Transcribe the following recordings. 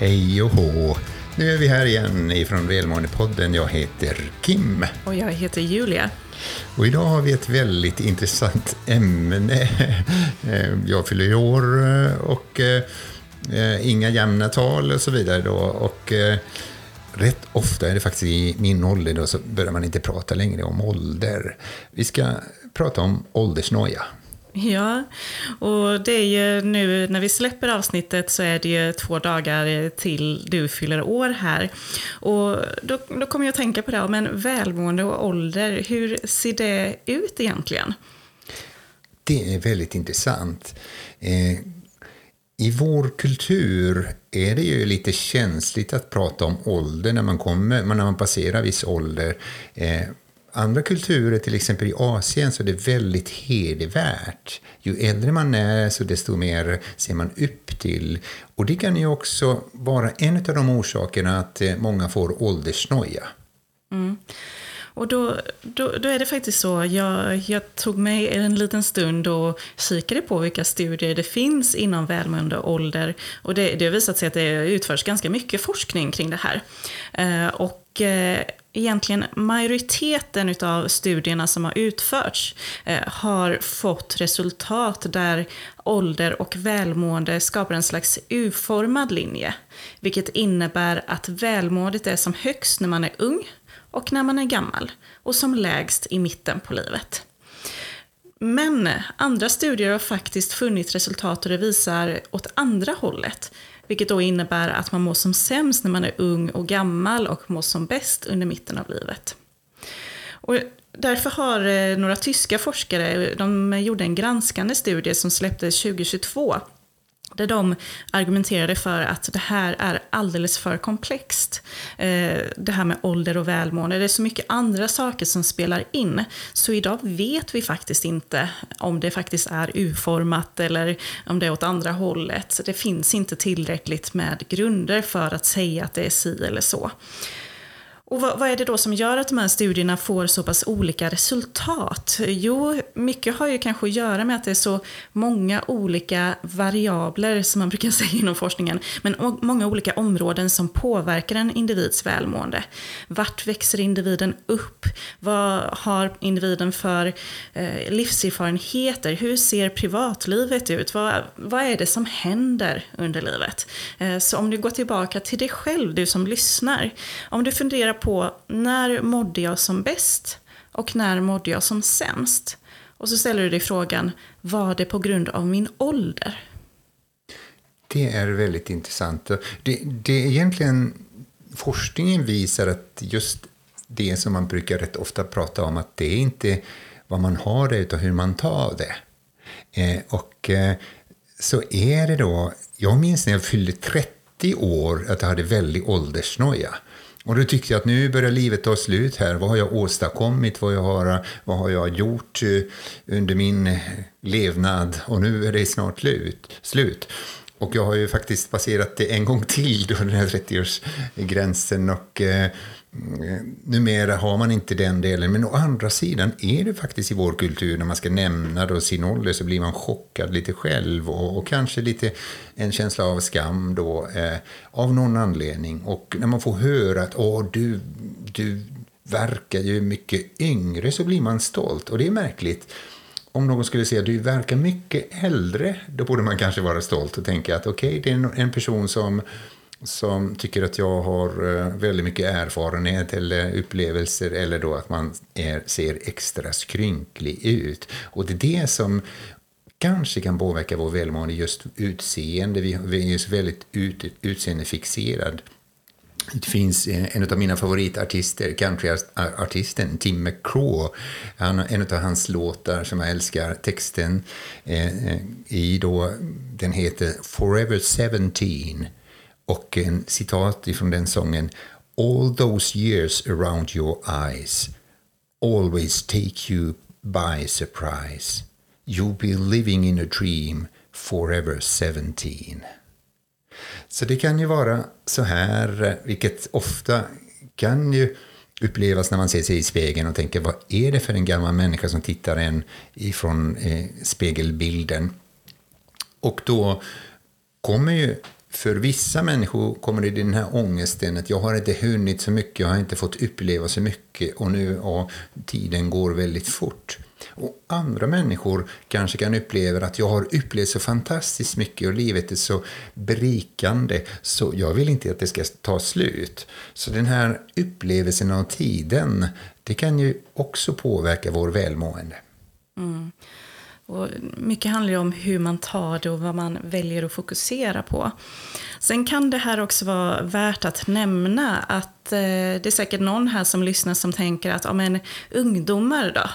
Hej och hå! Nu är vi här igen ifrån Välmåendepodden. Jag heter Kim. Och jag heter Julia. Och idag har vi ett väldigt intressant ämne. Eh, jag fyller ju år eh, och eh, inga jämna tal och så vidare. Då. Och rätt ofta är det faktiskt i min ålder då så börjar man inte prata längre om ålder. Vi ska prata om åldersnoja. Ja, och det är ju nu när vi släpper avsnittet så är det ju två dagar till du fyller år här. Och då, då kommer jag att tänka på det, men välmående och ålder, hur ser det ut egentligen? Det är väldigt intressant. Eh, I vår kultur är det ju lite känsligt att prata om ålder när man, kommer, när man passerar viss ålder. Eh, andra kulturer, till exempel i Asien, så är det väldigt hedervärt. Ju äldre man är, så desto mer ser man upp till. Och det kan ju också vara en av de orsakerna att eh, många får åldersnoja. Mm. Och då, då, då, är det faktiskt så, jag, jag tog mig en liten stund och kikade på vilka studier det finns inom välmående ålder. Och det, det har visat sig att det utförs ganska mycket forskning kring det här. Eh, och eh, egentligen majoriteten av studierna som har utförts eh, har fått resultat där ålder och välmående skapar en slags U-formad linje. Vilket innebär att välmåendet är som högst när man är ung och när man är gammal och som lägst i mitten på livet. Men andra studier har faktiskt funnit resultat och det visar åt andra hållet. Vilket då innebär att man mår som sämst när man är ung och gammal och mår som bäst under mitten av livet. Och därför har eh, några tyska forskare, de gjorde en granskande studie som släpptes 2022 där de argumenterade för att det här är alldeles för komplext. Eh, det här med ålder och välmående. Det är så mycket andra saker som spelar in. Så idag vet vi faktiskt inte om det faktiskt är U-format eller om det är åt andra hållet. Det finns inte tillräckligt med grunder för att säga att det är si eller så. Och vad, vad, är det då som gör att de här studierna får så pass olika resultat? Jo, mycket har ju kanske att göra med att det är så många olika variabler, som man brukar säga inom forskningen, men många olika områden som påverkar en individs välmående. Vart växer individen upp? Vad har individen för eh, livserfarenheter? Hur ser privatlivet ut? Vad, vad är det som händer under livet? Eh, så om du går tillbaka till dig själv, du som lyssnar, om du funderar på när mådde jag som bäst och när mådde jag som sämst? Och så ställer du dig frågan, var det på grund av min ålder? Det är väldigt intressant. Det, det är egentligen, forskningen visar att just det som man brukar rätt ofta prata om, att det är inte vad man har det, utan hur man tar det. Eh, och eh, så är det då, jag minns när jag fyllde 30 år, att jag hade väldigt åldersnoja. Och då tyckte jag att nu börjar livet ta slut här. Vad har jag åstadkommit? Vad, jag har, vad har jag gjort eh, under min eh, levnad? Och nu är det snart slut. slut. Och jag har ju faktiskt passerat det en gång till, då, den här 30-årsgränsen. Och eh, numera har man inte den delen. Men å andra sidan är det faktiskt i vår kultur, när man ska nämna då sin ålder, så blir man chockad lite själv. Och, och kanske lite en känsla av skam då, eh, av någon anledning. Och när man får höra att Åh, du, du verkar ju mycket yngre, så blir man stolt. Och det är märkligt om någon skulle säga att du verkar mycket äldre, då borde man kanske vara stolt och tänka att okej, okay, det är en person som, som tycker att jag har eh, väldigt mycket erfarenhet eller upplevelser eller då att man är, ser extra skrynklig ut. Och det är det som kanske kan påverka vår välmående, just utseende. Vi, vi är ju så väldigt ut, utseendefixerade det finns eh, en av mina favoritartister, countryartisten Tim McCraw. Han, en av hans låtar som jag älskar texten eh, i då, den heter Forever 17 och en citat ifrån den sången All those years around your eyes always take you by surprise. You'll be living in a dream forever 17. Så det kan ju vara så här, eh, vilket ofta kan ju upplevas när man ser sig i spegeln och tänker vad är det för en gammal människa som tittar en ifrån eh, spegelbilden? Och då kommer ju för vissa människor kommer det den här ångesten att jag har inte hunnit så mycket, jag har inte fått uppleva så mycket och nu ja, tiden går väldigt fort. Och andra människor kanske kan uppleva att jag har upplevt så fantastiskt mycket och livet är så berikande så jag vill inte att det ska ta slut. Så den här upplevelsen av tiden, det kan ju också påverka vår välmående. Mm. Och mycket handlar ju om hur man tar det och vad man väljer att fokusera på. Sen kan det här också vara värt att nämna att eh, det är säkert någon här som lyssnar som tänker att ja, men, ungdomar då,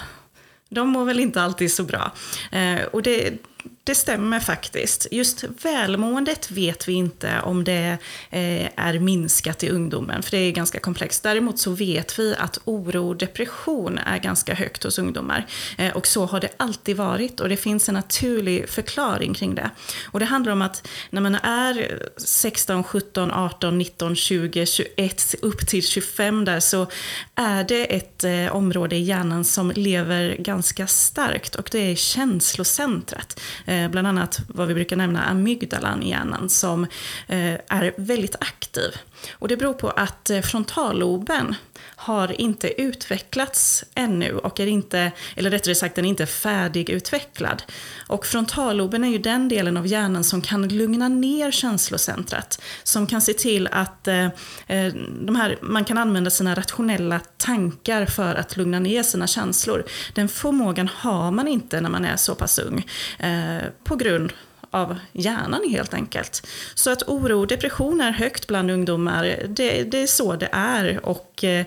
de mår väl inte alltid så bra. Eh, och det, det stämmer faktiskt. Just välmåendet vet vi inte om det eh, är minskat i ungdomen, för det är ganska komplext. Däremot så vet vi att oro och depression är ganska högt hos ungdomar. Eh, och så har det alltid varit och det finns en naturlig förklaring kring det. Och det handlar om att när man är 16, 17, 18, 19, 20, 21, upp till 25 där så är det ett eh, område i hjärnan som lever ganska starkt och det är känslocentret. Eh, bland annat vad vi brukar nämna amygdalan i hjärnan som eh, är väldigt aktiv. Och det beror på att eh, frontalloben har inte utvecklats ännu och är inte, eller rättare sagt den är inte färdigutvecklad. Och frontalloben är ju den delen av hjärnan som kan lugna ner känslocentrat. Som kan se till att eh, eh, de här, man kan använda sina rationella tankar för att lugna ner sina känslor. Den förmågan har man inte när man är så pass ung. Eh, på grund av hjärnan helt enkelt. Så att oro och depression är högt bland ungdomar, det, det är så det är. Och eh,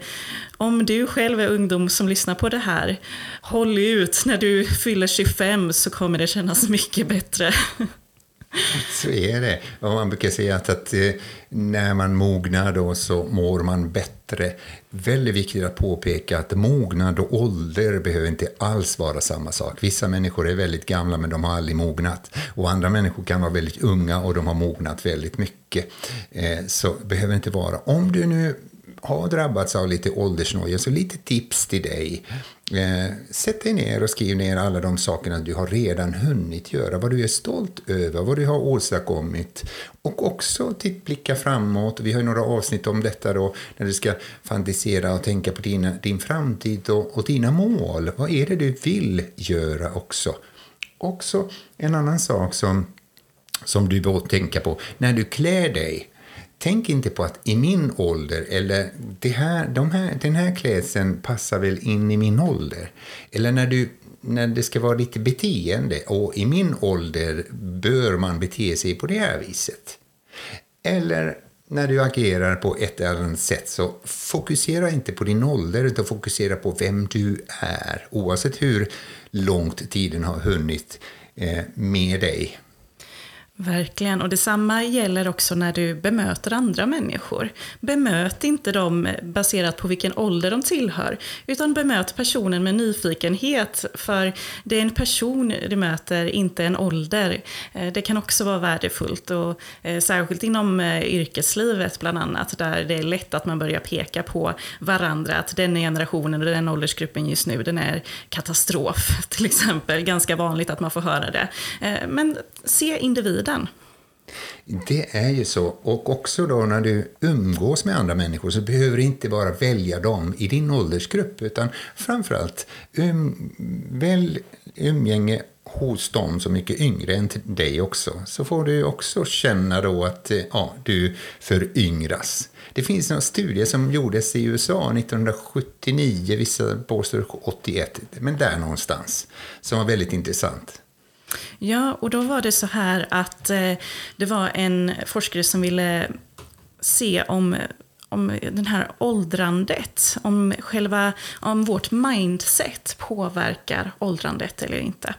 om du själv är ungdom som lyssnar på det här, håll ut, när du fyller 25 så kommer det kännas mycket bättre. Så är det. Och man brukar säga att, att eh, när man mognar då så mår man bättre. Väldigt viktigt att påpeka att mognad och ålder behöver inte alls vara samma sak. Vissa människor är väldigt gamla men de har aldrig mognat. Och andra människor kan vara väldigt unga och de har mognat väldigt mycket. Eh, så behöver inte vara. Om du nu har drabbats av lite åldersnoja, så lite tips till dig. Eh, sätt dig ner och skriv ner alla de sakerna du har redan hunnit göra, vad du är stolt över, vad du har åstadkommit. Och också blicka framåt. Vi har ju några avsnitt om detta då, när du ska fantisera och tänka på dina, din framtid och, och dina mål. Vad är det du vill göra också? Också en annan sak som, som du bör tänka på, när du klär dig tänk inte på att i min ålder, eller det här, de här, den här klädseln passar väl in i min ålder. Eller när, du, när det ska vara lite beteende, och i min ålder bör man bete sig på det här viset. Eller när du agerar på ett eller annat sätt, så fokusera inte på din ålder, utan fokusera på vem du är, oavsett hur långt tiden har hunnit eh, med dig. Verkligen, och detsamma gäller också när du bemöter andra människor. Bemöt inte dem baserat på vilken ålder de tillhör, utan bemöt personen med nyfikenhet, för det är en person du möter, inte en ålder. Eh, det kan också vara värdefullt, och eh, särskilt inom eh, yrkeslivet bland annat, där det är lätt att man börjar peka på varandra, att den generationen och den åldersgruppen just nu, den är katastrof, till exempel. Ganska vanligt att man får höra det. Men se individen den? Det är ju så. Och också då när du umgås med andra människor så behöver du inte bara välja dem i din åldersgrupp utan framförallt um, välj umgänge hos dem som är mycket yngre än dig också. Så får du också känna då att eh, ja, du föryngras. Det finns några studier som gjordes i USA 1979, vissa påstår 81, men där någonstans, som var väldigt intressant. Ja, och då var det så här att eh, det var en forskare som ville se om om den här åldrandet, om, själva, om vårt mindset påverkar åldrandet eller inte.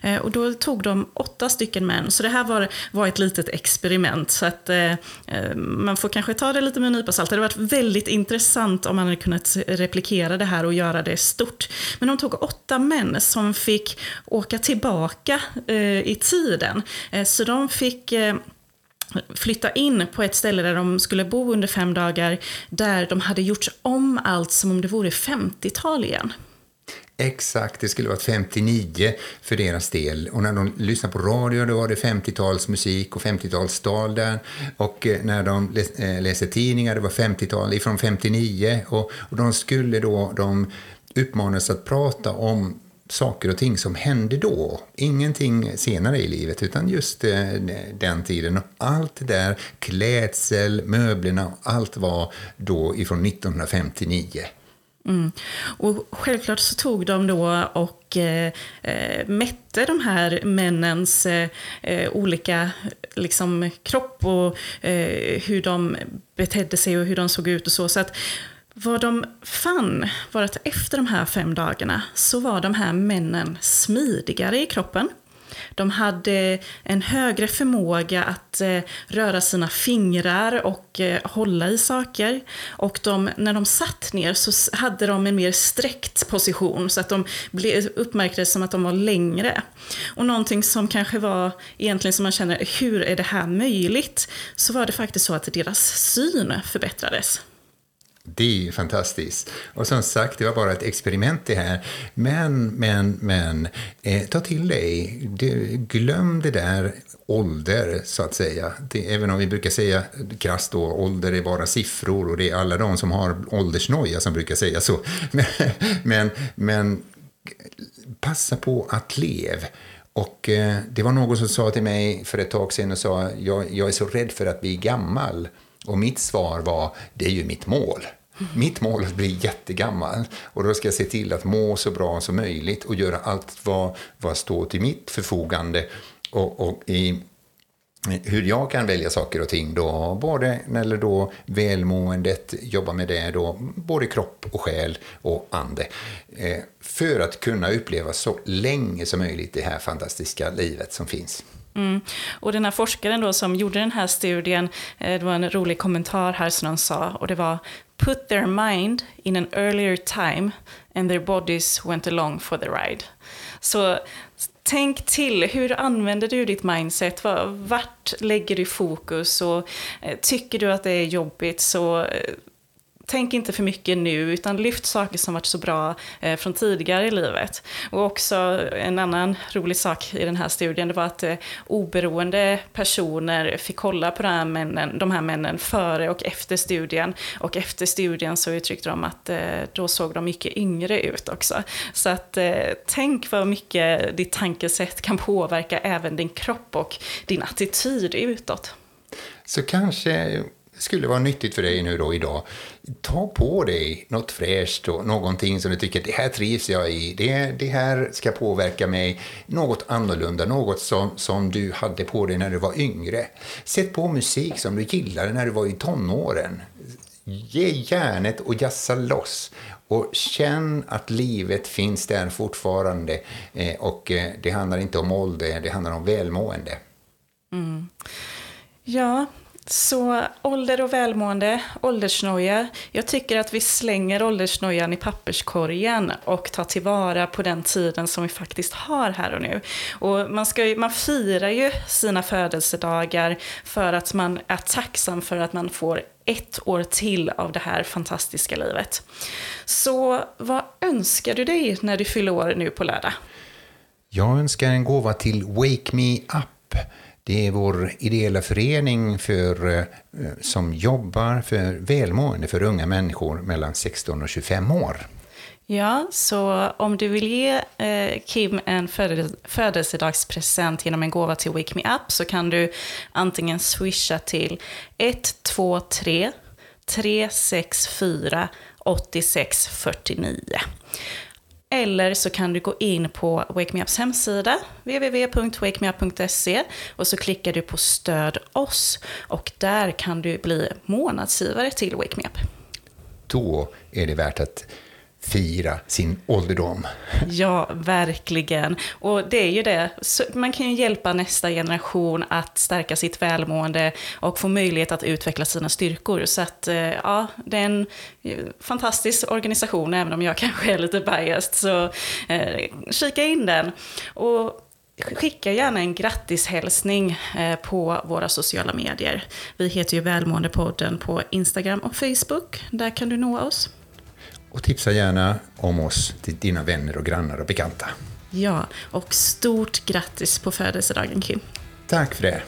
Eh, och då tog de åtta stycken män, så det här var, var ett litet experiment. Så att eh, eh man får kanske ta det lite med en nypa salt. Det hade varit väldigt intressant om man hade kunnat replikera det här och göra det stort. Men de tog åtta män som fick åka tillbaka eh, i tiden. Eh, så de fick eh, flytta in på ett ställe där de skulle bo under fem dagar, där de hade gjort om allt som om det vore 50-tal igen. Exakt, det skulle varit 59 för deras del. Och när de lyssnade på radio då var det 50-talsmusik och 50-talstal där. Och eh, när de läste eh, tidningar, det var 50-tal ifrån 59. Och, och de skulle då, de uppmanades att prata om saker och ting som hände då. Ingenting senare i livet, utan just eh, den tiden. Allt det där, klädsel, möblerna, allt var då ifrån 1959. Mm. Och självklart så tog de då och eh, eh mätte de här männens eh, eh olika liksom, kropp och eh, hur de betedde sig och hur de såg ut och så. så att vad de fann var att efter de här fem dagarna så var de här männen smidigare i kroppen. De hade en högre förmåga att eh, röra sina fingrar och eh, hålla i saker. Och de, när de satt ner så hade de en mer sträckt position så att de uppmärktes som att de var längre. Och någonting som kanske var egentligen som man känner, hur är det här möjligt? Så var det faktiskt så att deras syn förbättrades. Det är ju fantastiskt. Och som sagt, det var bara ett experiment det här. Men, men, men, eh, ta till dig. Du, glöm det där ålder, så att säga. Det, även om vi brukar säga krasst då, ålder är bara siffror och det är alla de som har åldersnoja som brukar säga så. Men, men, men passa på att leva. Och eh, det var någon som sa till mig för ett tag sedan och sa, jag, jag är så rädd för att bli gammal. Och mitt svar var, det är ju mitt mål. Mitt mål är att bli jättegammal och då ska jag se till att må så bra som möjligt och göra allt vad, vad står till mitt förfogande och, och i hur jag kan välja saker och ting då, både eller då välmåendet, jobba med det då, både kropp och själ och ande. Eh, för att kunna uppleva så länge som möjligt det här fantastiska livet som finns. Mm. Och den här forskaren då som gjorde den här studien, eh, det var en rolig kommentar här som de sa, och det var put their mind in an earlier time and their bodies went along for the ride. Så tänk till, hur använder du ditt mindset? Vart lägger du fokus? Och eh, tycker du att det är jobbigt så eh, tänk inte för mycket nu, utan lyft saker som varit så bra eh, från tidigare i livet. Och också en annan rolig sak i den här studien, det var att eh, oberoende personer fick kolla på de här, männen, de här männen före och efter studien. Och efter studien så uttryckte de att eh, då såg de mycket yngre ut också. Så att eh, tänk vad mycket ditt tankesätt kan påverka även din kropp och din attityd utåt. Så kanske skulle vara nyttigt för dig nu då idag. Ta på dig något fräscht och någonting som du tycker det här trivs jag i. Det, det här ska påverka mig. Något annorlunda, något som, som du hade på dig när du var yngre. Sätt på musik som du gillade när du var i tonåren. Ge järnet och jassa loss. Och känn att livet finns där fortfarande. Eh, och eh, det handlar inte om ålder, det handlar om välmående. Mm. Ja, så ålder och välmående, åldersnoja. Jag tycker att vi slänger åldersnojan i papperskorgen och tar tillvara på den tiden som vi faktiskt har här och nu. Och man, ska man firar ju sina födelsedagar för att man är tacksam för att man får ett år till av det här fantastiska livet. Så vad önskar du dig när du fyller år nu på lördag? Jag önskar en gåva till Wake Me Up det är vår ideella förening för, eh, som jobbar för välmående för unga människor mellan 16 och 25 år. Ja, så om du vill ge eh, Kim en födelsedagspresent genom en gåva till Wake Me Up så kan du antingen swisha till 123 364 8649. Eller så kan du gå in på Wake Me Ups hemsida, www.wakemeup.se och så klickar du på stöd oss och där kan du bli månadsgivare till Wake Me Up. Då är det värt att fira sin ålderdom. Ja, verkligen. Och det är ju det, man kan ju hjälpa nästa generation att stärka sitt välmående och få möjlighet att utveckla sina styrkor. Så att, eh, ja, det är en eh, fantastisk organisation, även om jag kanske är lite biased. Så eh, kika in den. Och Skicka gärna en grattishälsning eh, på våra sociala medier. Vi heter ju Välmåendepodden på Instagram och Facebook. Där kan du nå oss. Och tipsa gärna om oss till dina vänner och grannar och bekanta. Ja, och stort grattis på födelsedagen Kim. Tack för det.